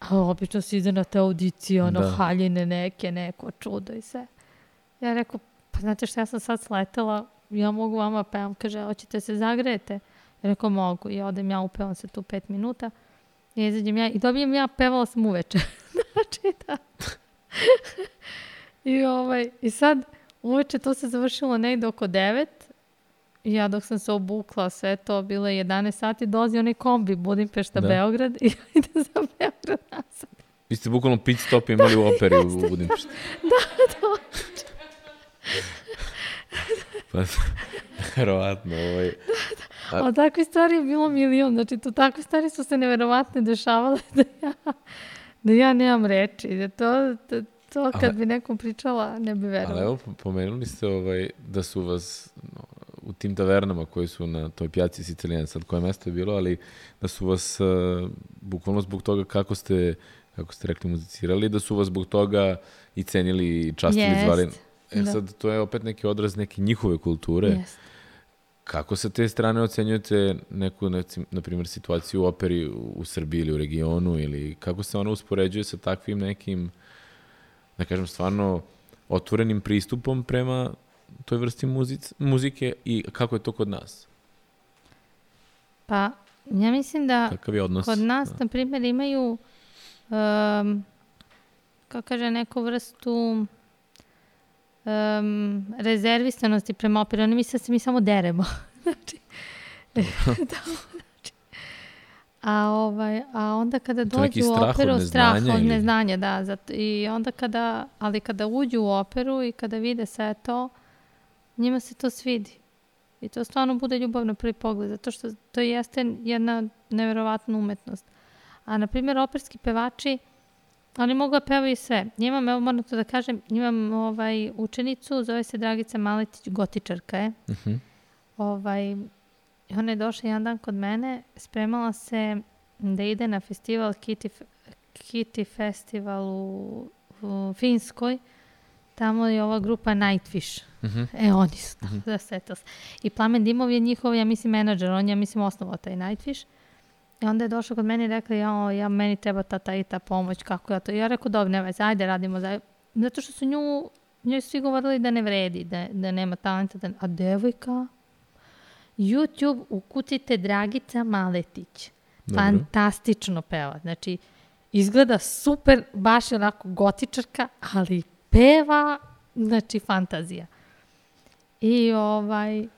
A obično se ide na te audicije, ono, da. haljine neke, neko čudo i sve. Ja rekao, pa znate što, ja sam sad sletela, ja mogu vama pevam, kaže, hoćete se zagrejete? Ja rekao, mogu. I odem ja, upevam se tu pet minuta. I izađem ja i dobijem ja, pevala sam uveče. znači, da. I, ovaj, I sad, uveče to se završilo negde oko devet. I ja dok sam se obukla, sve to, bilo je 11 sati, dolazi onaj kombi Budimpešta, da. Beograd i ide za Beograd nazad. Vi ste bukvalno pit stop imali da, u operi u Budimpešti. da, da. pa, verovatno, ovaj. A... A takve stvari je bilo milion, znači to takve stvari su se neverovatne dešavale da ja, da ja nemam reči, da to, to, to kad ali, bi nekom pričala ne bi verovala. Ali evo, pomenuli ste ovaj, da su vas no, u tim tavernama koji su na toj pjaci Sicilijan, sad koje mesto je bilo, ali da su vas uh, bukvalno zbog toga kako ste, kako ste rekli, muzicirali, da su vas zbog toga i cenili i častili, yes. zvali. E da. sad, to je opet neki odraz neke njihove kulture. Yes. Kako sa te strane ocenjujete neku, na primjer, situaciju u operi u Srbiji ili u regionu ili kako se ona uspoređuje sa takvim nekim da kažem, stvarno otvorenim pristupom prema toj vrsti muzic, muzike i kako je to kod nas? Pa, ja mislim da Kakav je odnos? kod nas, Da. na primjer, imaju um, kako kaže, neku vrstu um, rezervisanosti prema operi. Oni misle da se mi samo deremo. znači, da, znači. A, ovaj, a onda kada dođu u operu, strah od neznanja, da. Zato, I onda kada, ali kada uđu u operu i kada vide sve to, njima se to svidi. I to stvarno bude ljubav na prvi pogled, zato što to jeste jedna neverovatna umetnost. A, na primjer, operski pevači, oni mogu da pevaju sve. Imam, evo moram to da kažem, imam ovaj, učenicu, zove se Dragica Maletić, gotičarka je. Mhm. Ovaj, ona je došla jedan dan kod mene, spremala se da ide na festival Kitty, Kitty Festival u, u Finskoj. Tamo je ova grupa Nightwish. Mhm. E, oni su tamo, da setila se. I Plamen Dimov je njihov, ja mislim, menadžer, on je, ja mislim, osnovao taj Nightwish. I onda je došla kod mene i rekla, ja, ja meni treba ta, ta i ta pomoć, kako ja to. I ja rekao, dobro, ne veze, ajde radimo zajedno. Zato što su nju, njoj svi govorili da ne vredi, da, da nema talenta. Da, a devojka, YouTube, ukucite Dragica Maletić. Dobro. Fantastično peva. Znači, izgleda super, baš je onako gotičarka, ali peva, znači, fantazija. I ovaj,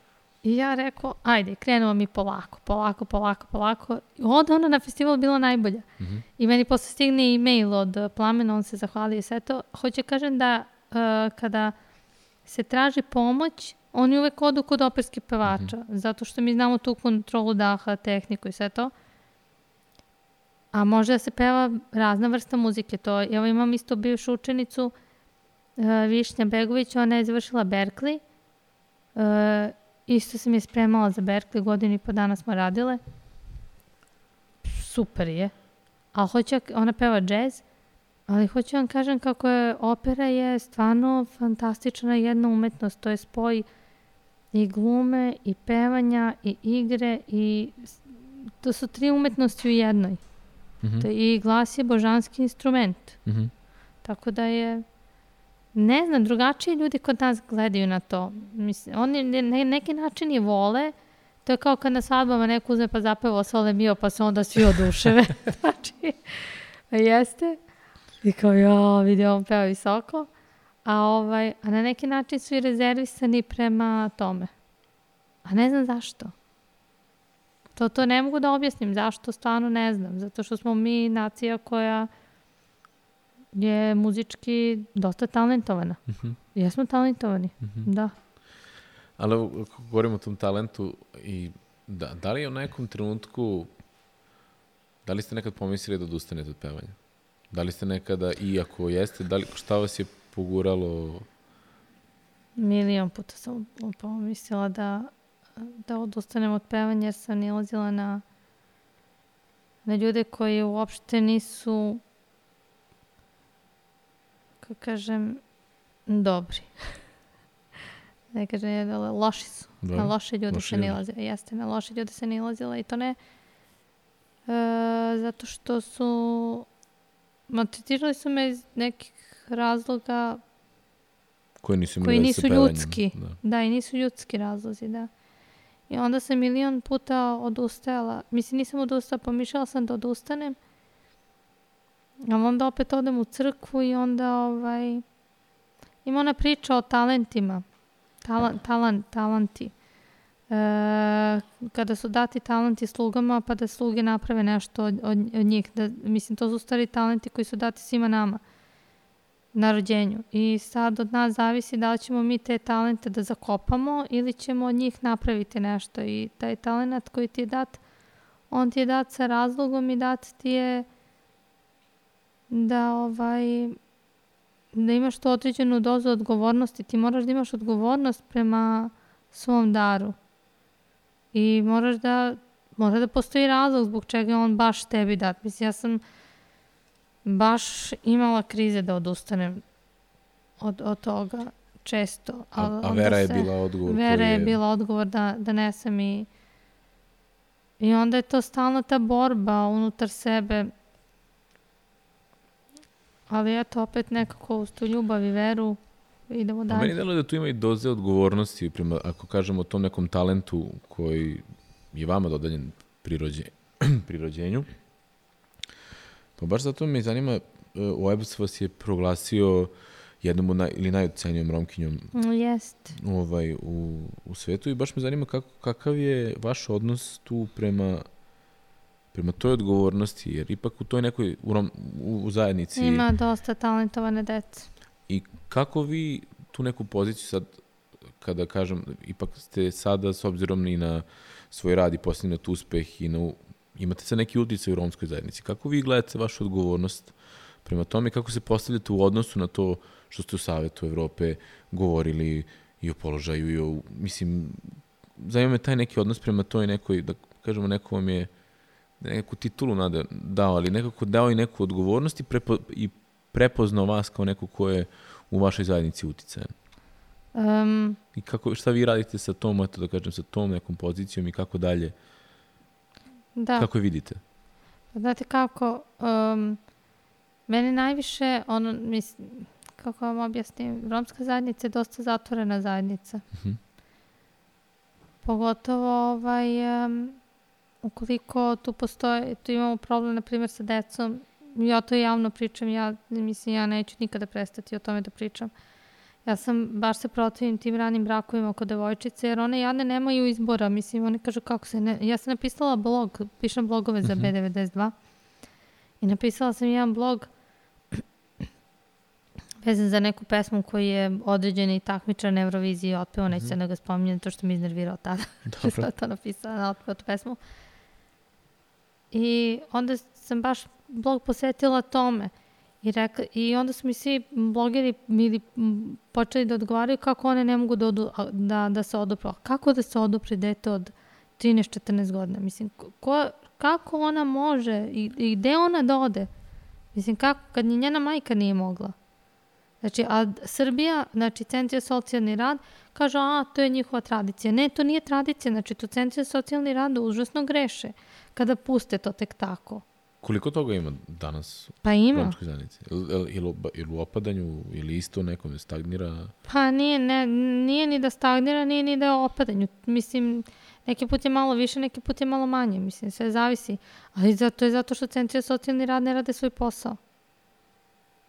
i ja rekao, ajde, krenemo mi polako, polako, polako, polako. I onda ona na festivalu bila najbolja. Mhm. I meni posle stigne e-mail od uh, Plamena, on se zahvalio i sve to. Hoće kažem da uh, kada se traži pomoć, oni uvek odu kod operskih pevača, zato što mi znamo tu kontrolu daha, tehniku i sve to. A može da se peva razna vrsta muzike. To, evo imam isto bivšu učenicu, uh, Višnja Begović, ona je završila Berkeley. Uh, isto sam je spremala za Berkeley, godinu i po dana smo radile. Super je. Ali hoće, ona peva džez, ali hoću vam kažem kako je opera je stvarno fantastična jedna umetnost. To je spoj i glume, i pevanja, i igre, i to su tri umetnosti u jednoj. Mhm. To je, I glas je božanski instrument. Mhm. Tako da je, ne znam, drugačiji ljudi kod nas gledaju na to. Mislim, oni ne, ne, neki način je vole, to je kao kad na svadbama neko uzme pa zapeva Sole Mio pa se onda svi oduševe. znači, jeste. I kao, ja, vidi, on peva visoko. A, ovaj, a na neki način su i rezervisani prema tome. A ne znam zašto. To, to ne mogu da objasnim. Zašto, stvarno ne znam. Zato što smo mi nacija koja je muzički dosta talentovana. Mhm. Jesmo talentovani, Mhm. da. Ali ako govorimo o tom talentu, i da, da li je u nekom trenutku, da li ste nekad pomislili da odustanete od pevanja? Da li ste nekada, i ako jeste, da li, šta vas je poguralo? Milion puta sam pomislila da, da odustanem od pevanja jer sam nilazila na, na ljude koji uopšte nisu, kako kažem, dobri. ne kažem, je da loši su. Da, Na loše ljude loši se ljudi. nilazila. Jeste, na loše ljude se nilazila i to ne e, zato što su maltretirali su me iz nekih razloga Koji nisu koji nisu ljudski. Da. Da, i nisu ljudski razlozi, da. I onda sam milion puta odustajala. Mislim, nisam odustala, pomišljala sam da odustanem. A onda opet odem u crkvu i onda ovaj... Ima ona priča o talentima. Talan, talan, talanti. E, kada su dati talenti slugama, pa da sluge naprave nešto od, od, od njih. Da, mislim, to su stari talenti koji su dati svima nama na rođenju. I sad od nas zavisi da li ćemo mi te talente da zakopamo ili ćemo od njih napraviti nešto. I taj talent koji ti je dat, on ti je dat sa razlogom i dat ti je da ovaj da imaš tu određenu dozu odgovornosti. Ti moraš da imaš odgovornost prema svom daru. I moraš da mora da postoji razlog zbog čega je on baš tebi dat. Mislim, ja sam baš imala krize da odustanem od, od toga često. A, a Vera je se- bila odgovor Vera koji je bila odgovor da, da nesam i i onda je to stalna ta borba unutar sebe Ali eto, opet nekako uz tu ljubav i veru idemo dalje. meni deluje da tu ima i doze odgovornosti, prema, ako kažemo o tom nekom talentu koji je vama dodeljen pri, rođe, pri rođenju. Pa baš zato me zanima, e, OEBS vas je proglasio jednom od naj, ili najucenijom romkinjom Mm, Jest. ovaj, u, u svetu i baš me zanima kako, kakav je vaš odnos tu prema prema toj odgovornosti, jer ipak u toj nekoj u, rom, u, u zajednici Ima dosta talentovane dece. I kako vi tu neku poziciju sad, kada kažem, ipak ste sada s obzirom i na svoj rad i postignut uspeh i na, imate sad neki utjecaj u romskoj zajednici. Kako vi gledate vašu odgovornost prema tome kako se postavljate u odnosu na to što ste u Savetu Evrope govorili i o položaju i o, mislim, zanima me taj neki odnos prema toj nekoj, da kažemo, neko vam je neku titulu nada, dao, ali nekako dao i neku odgovornost i, prepo, i prepoznao vas kao neko ko je u vašoj zajednici uticajan. Um, I kako, šta vi radite sa tom, eto da kažem, sa tom nekom pozicijom i kako dalje, da. kako je vidite? Znate kako, um, mene najviše, ono, mislim, kako vam objasnim, romska zajednica je dosta zatvorena zajednica. Mhm. Pogotovo, ovaj, um, ukoliko tu postoje, tu imamo problem, na primjer, sa decom, ja to javno pričam, ja, mislim, ja neću nikada prestati o tome da pričam. Ja sam, baš se protivim tim ranim brakovima oko devojčice, jer one jadne nemaju izbora, mislim, one kažu kako se ne... Ja sam napisala blog, pišem blogove za Mhm. B92 i napisala sam jedan blog vezan za neku pesmu koji je određeni takmičar na Euroviziji otpeo, neću sad da ga spominjem, to što mi iznervirao tada. što sam to napisala na otpeo tu pesmu. I onda sam baš blog posvetila tome. I, reka, I onda su mi svi blogeri ili m, počeli da odgovaraju kako one ne mogu da, odu, da, da se odupru. A Kako da se odupre dete od 13-14 godina? Mislim, ko, kako ona može i, i gde ona da ode? Mislim, kako, kad ni njena majka nije mogla. Znači, a Srbija, znači, Centri za socijalni rad, kaže, a, to je njihova tradicija. Ne, to nije tradicija, znači, to Centri za socijalni rad užasno greše kada puste to tek tako. Koliko toga ima danas Pa u ima. romskoj zajednici? Ili, u opadanju, ili isto nekome stagnira? Pa nije, ne, nije ni da stagnira, nije ni da je u opadanju. Mislim, neki put je malo više, neki put je malo manje. Mislim, sve zavisi. Ali zato je zato što centri za socijalni rad ne rade svoj posao.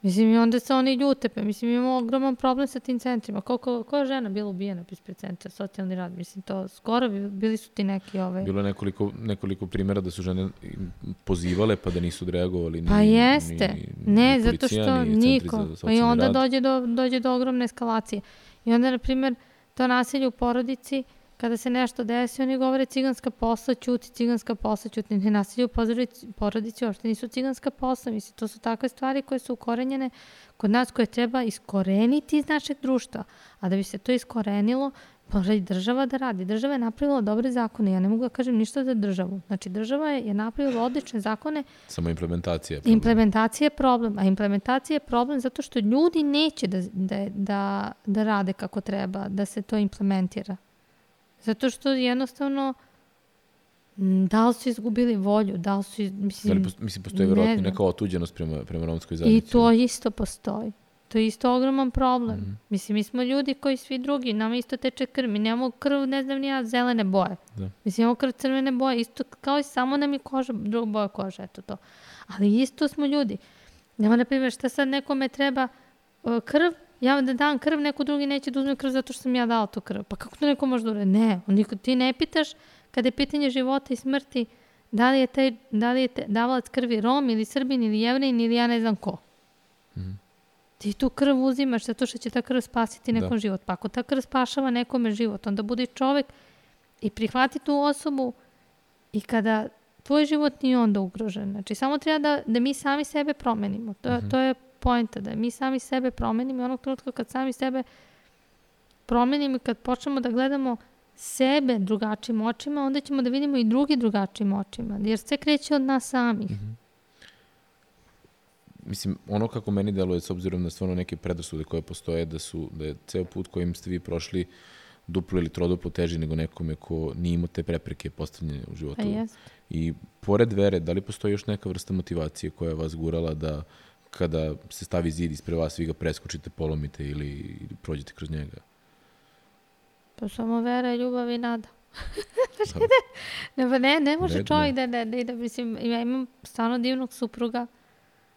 Mislim, i onda se oni ljute. Pa, mislim, imamo ogroman problem sa tim centrima. Koliko, koja žena bila ubijena ispred centra socijalni rad? Mislim, to skoro bi, bili su ti neki ovaj... Bilo je nekoliko, nekoliko primjera da su žene pozivale pa da nisu odreagovali ni, Pa jeste. ni, ne, ni zato što ni niko. Pa i onda rad. dođe do, dođe do ogromne eskalacije. I onda, na primjer, to nasilje u porodici, kada se nešto desi, oni govore ciganska posla, ćuti, ciganska posla, ćuti. Ne nasilje u porodici, uopšte nisu ciganska posla. Mislim, to su takve stvari koje su ukorenjene kod nas, koje treba iskoreniti iz našeg društva. A da bi se to iskorenilo, mora i država da radi. Država je napravila dobre zakone. Ja ne mogu da kažem ništa za državu. Znači, država je napravila odlične zakone Samo implementacija. je problem. Implementacija je problem, a implementacija je problem zato što ljudi neće da, da, da, da rade kako treba, da se to implementira. Zato što jednostavno da li su izgubili volju, da li su, iz- Da li, mislim, pos- mislim, postoji ne verovatno znam. neka otuđenost prema, prema romskoj i zajednici. to isto postoji. To je isto ogroman problem. Mhm. Mislim, mi smo ljudi koji svi drugi, nama isto teče krv. Mi nemamo krv, ne znam ni ja, zelene boje. Da. Mislim, imamo krv crvene boje, isto kao i samo nam je koža, druga boja koža, eto to. Ali isto smo ljudi. Nema, na primjer, šta sad nekome treba uh, krv, ja da dam krv, neko drugi neće da uzme krv zato što sam ja dala tu krv. Pa kako to neko može da uradi? Ne, niko, ti ne pitaš kada je pitanje života i smrti da li je, taj, da li je te, davalac krvi Rom ili Srbin ili Jevrin ili ja ne znam ko. Mhm. Ti tu krv uzimaš zato što će ta krv spasiti nekom Da. život. Pa ako ta krv spašava nekome život, onda budi čovek i prihvati tu osobu i kada tvoj život nije onda ugrožen. Znači, samo treba da, da mi sami sebe promenimo. To, Mhm. to je pojenta, da mi sami sebe promenimo i onog trenutka kad sami sebe promenimo i kad počnemo da gledamo sebe drugačijim očima, onda ćemo da vidimo i drugi drugačijim očima. Jer sve kreće od nas samih. Mhm. Mislim, ono kako meni deluje, s obzirom na stvarno neke predrasude koje postoje, da, su, da je ceo put kojim ste vi prošli duplo ili troduplo teži nego nekome ko nije imao te prepreke postavljene u životu. Pa. I pored vere, da li postoji još neka vrsta motivacije koja je vas gurala da kada se stavi zid ispred vas, vi ga preskočite, polomite ili, ili prođete kroz njega? Pa samo vera, ljubav i nada. ne, pa ne, ne može Ne, čovjek da, da, da, da, mislim, ja imam stvarno divnog supruga.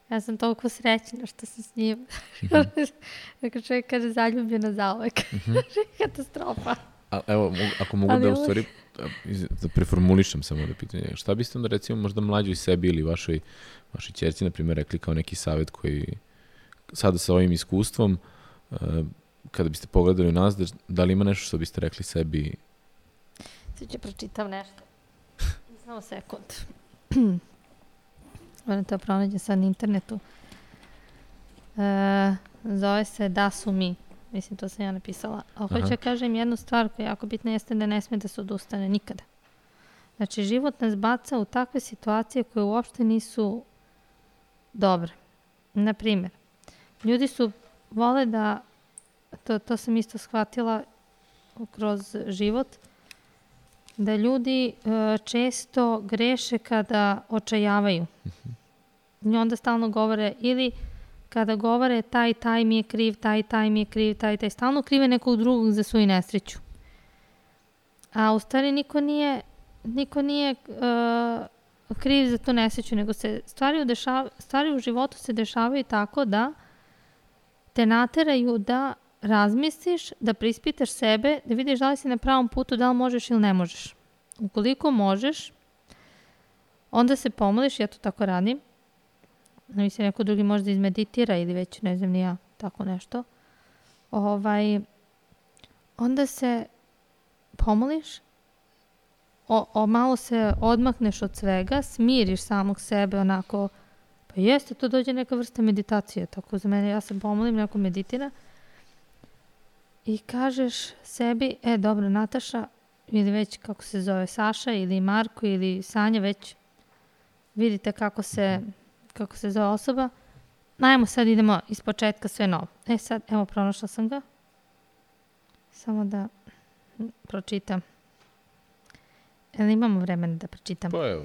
Ja sam toliko srećna što sam s njim. Dakle, čovjek kaže zaljubljena zauvek. Katastrofa. A, evo, mogu, ako mogu Ali da u stvari da preformulišem samo da pitanje. Šta biste onda recimo možda mlađoj sebi ili vašoj, vašoj čerci, na primjer, rekli kao neki savjet koji sada sa ovim iskustvom, uh, kada biste pogledali u nas, da, da li ima nešto što biste rekli sebi Sad ću pročitam nešto. Samo sekund. Moram to pronađem sad na internetu. E, zove se Da su mi. Mislim, to sam ja napisala. A hoću da kažem jednu stvar koja je jako bitna, jeste da ne sme da se odustane nikada. Znači, život nas baca u takve situacije koje uopšte nisu dobre. Naprimjer, ljudi su vole da, to, to sam isto shvatila kroz život, da ljudi e, često greše kada očajavaju. I onda stalno govore ili kada govore taj, taj mi je kriv, taj, taj mi je kriv, taj, taj, stalno krive nekog drugog za svoju nesreću. A u stvari niko nije, niko nije uh, kriv za tu nesreću, nego se stvari u, dešav, stvari u životu se dešavaju tako da te nateraju da razmisliš, da prispitaš sebe, da vidiš da li si na pravom putu, da li možeš ili ne možeš. Ukoliko možeš, onda se pomoliš, ja to tako radim, mislim neko drugi možda izmeditira ili već ne znam ni ja, tako nešto. Ovaj, onda se pomoliš, o, o, malo se odmakneš od svega, smiriš samog sebe onako, pa jeste, to dođe neka vrsta meditacije, tako za mene, ja se pomolim, neko meditira, i kažeš sebi, e dobro, Nataša, ili već kako se zove Saša, ili Marko, ili Sanja, već vidite kako se, kako se zove osoba, ajmo sad idemo iz početka sve novo. E sad, evo, pronašla sam ga. Samo da pročitam. Jel imamo vremena da pročitam? Pa evo,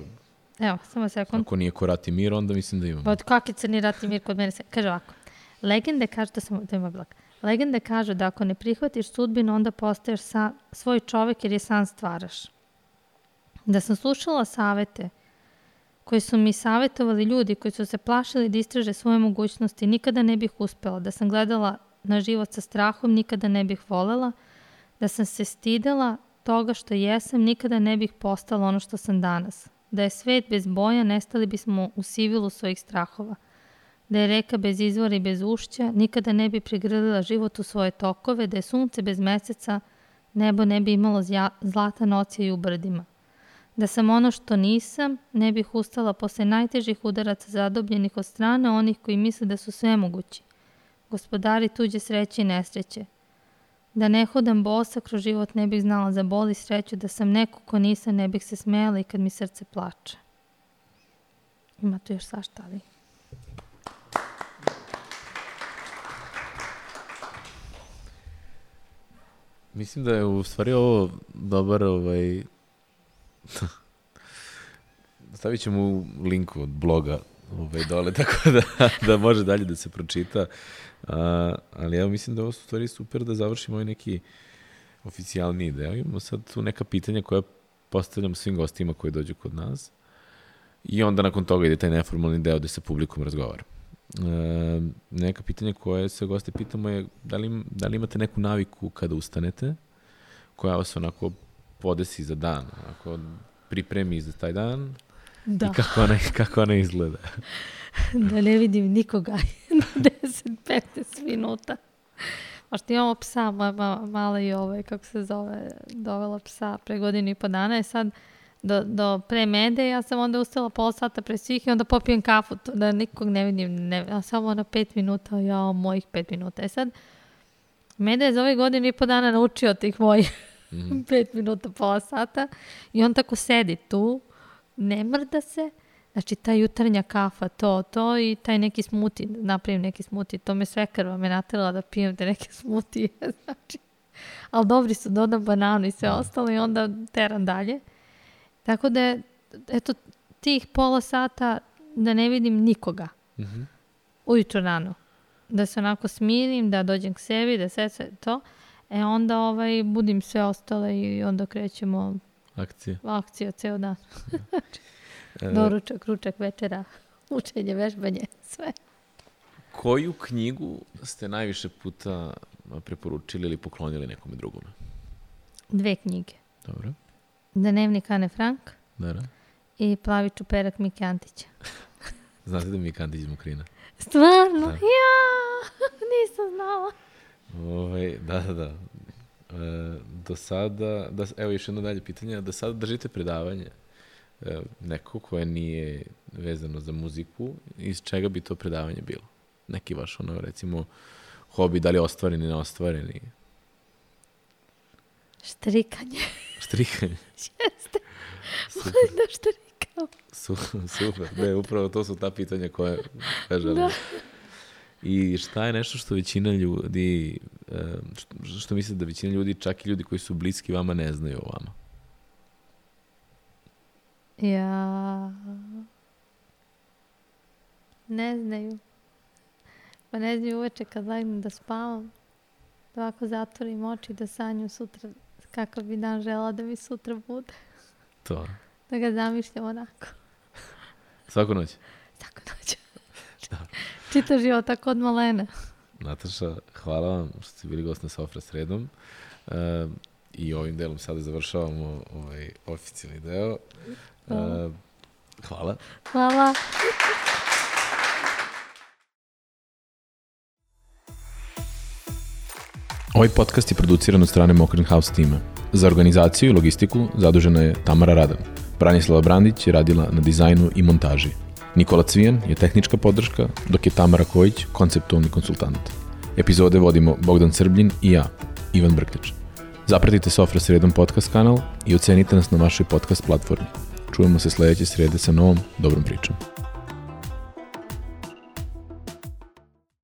Evo, samo sekund. ako nije Korati Mir, onda mislim da imamo. Pa od kak je crni rat i mir kod mene se... Kaže ovako. Legende kažu, to, sam, to ima blak. Legende kažu da ako ne prihvatiš sudbinu, onda postaješ sa, svoj čovek jer je sam stvaraš. Da sam slušala savete koji su mi savetovali ljudi koji su se plašili da istraže svoje mogućnosti, nikada ne bih uspela. Da sam gledala na život sa strahom, nikada ne bih volela. Da sam se stidela toga što jesam, nikada ne bih postala ono što sam danas. Da je svet bez boja, nestali bismo u sivilu svojih strahova. Da je reka bez izvora i bez ušća, nikada ne bi prigrlila život u svoje tokove, da je sunce bez meseca, nebo ne bi imalo zja, zlata nocija i u brdima. Da sam ono što nisam, ne bih ustala posle najtežih udaraca zadobljenih od strane onih koji misle da su svemogući. Gospodari tuđe sreće i nesreće. Da ne hodam bosa kroz život ne bih znala za bol i sreću, da sam neko ko nisam ne bih se smejala i kad mi srce plače. Ima tu još svašta, ali... Mislim da je u stvari ovo dobar ovaj... Stavit ćemo linku od bloga ovaj, dole, tako da, da može dalje da se pročita. A, ali evo mislim da ovo u stvari super da završimo ovaj neki oficijalni deo. Imamo sad tu neka pitanja koja postavljam svim gostima koji dođu kod nas. I onda nakon toga ide taj neformalni deo gde se publikom razgovara. E, neka pitanja koje se goste pitamo je da li, da li imate neku naviku kada ustanete, koja vas onako podesi za dan, onako pripremi za taj dan Da, i kako ona, kako ona izgleda. da ne vidim nikoga 10-15 minuta. Pošto imamo psa, moja ma, mala i ovaj, kako se zove, dovela psa pre godinu i po dana i sad do, do pre mede, ja sam onda ustala pola sata pre svih i onda popijem kafu, to, da nikog ne vidim, ne, a samo na pet minuta, ja, mojih pet minuta. E sad, Meda je za ove godine i po dana naučio tih mojih Mhm. pet minuta, pola sata i on tako sedi tu, ne mrda se, znači ta jutarnja kafa, to, to i taj neki smuti, napravim neki smuti, to me sve krva me natrela da pijem te neke smutije, znači, ali dobri su, dodam bananu i sve ostalo i onda teram dalje. Tako da, eto, tih pola sata da ne vidim nikoga. Mhm. ujutro rano. Da se onako smirim, da dođem k sebi, da sve sve to. E onda ovaj, budim sve ostale i onda krećemo Akcije. akcija ceo dan. E, Doručak, ručak, večera, učenje, vežbanje, sve. Koju knjigu ste najviše puta preporučili ili poklonili nekome drugome? Dve knjige. Dobro. Dnevnik Ane Frank da. i Plavi čuperak Mike Antića. Znate da je Kandić iz Mokrina? Stvarno? Da. Ja! Nisam znala. Ovaj, da, da, da. E, do sada, da, evo još jedno dalje pitanje, da sada držite predavanje e, neko koje nije vezano za muziku, iz čega bi to predavanje bilo? Neki vaš, ono, recimo, hobi, da li je ostvaren ili neostvaren? Štrikanje. Štrikanje. Jeste. Super, da štrikam. su, super. Ne, upravo to su ta pitanja koje želim. Da. I šta je nešto što većina ljudi, e, što, što mislite da većina ljudi, čak i ljudi koji su bliski vama, ne znaju o vama? Ja... Ne znaju. Pa ne znaju uveče kad legnem da spavam. Da ovako zatvorim oči da sanjam sutra kakav bi dan žela da mi sutra bude. To. Da ga zamišljam onako. Svaku noć. Tako noć. Čita život tako od malena. Nataša, hvala vam što ste bili gost na Sofra sredom. E, I ovim delom sada završavamo ovaj oficijalni deo. E, hvala. Hvala. Ovaj podcast je produciran od strane Mokrin House tima. Za organizaciju i logistiku zadužena je Tamara Radan. Branislava Brandić je radila na dizajnu i montaži. Nikola Cvijan je tehnička podrška, dok je Tamara Kojić konceptualni konsultant. Epizode vodimo Bogdan Srbljin i ja, Ivan Brklić. Zapratite Sofra sredom podcast kanal i ocenite nas na vašoj podcast platformi. Čujemo se sledeće srede sa novom dobrom pričom.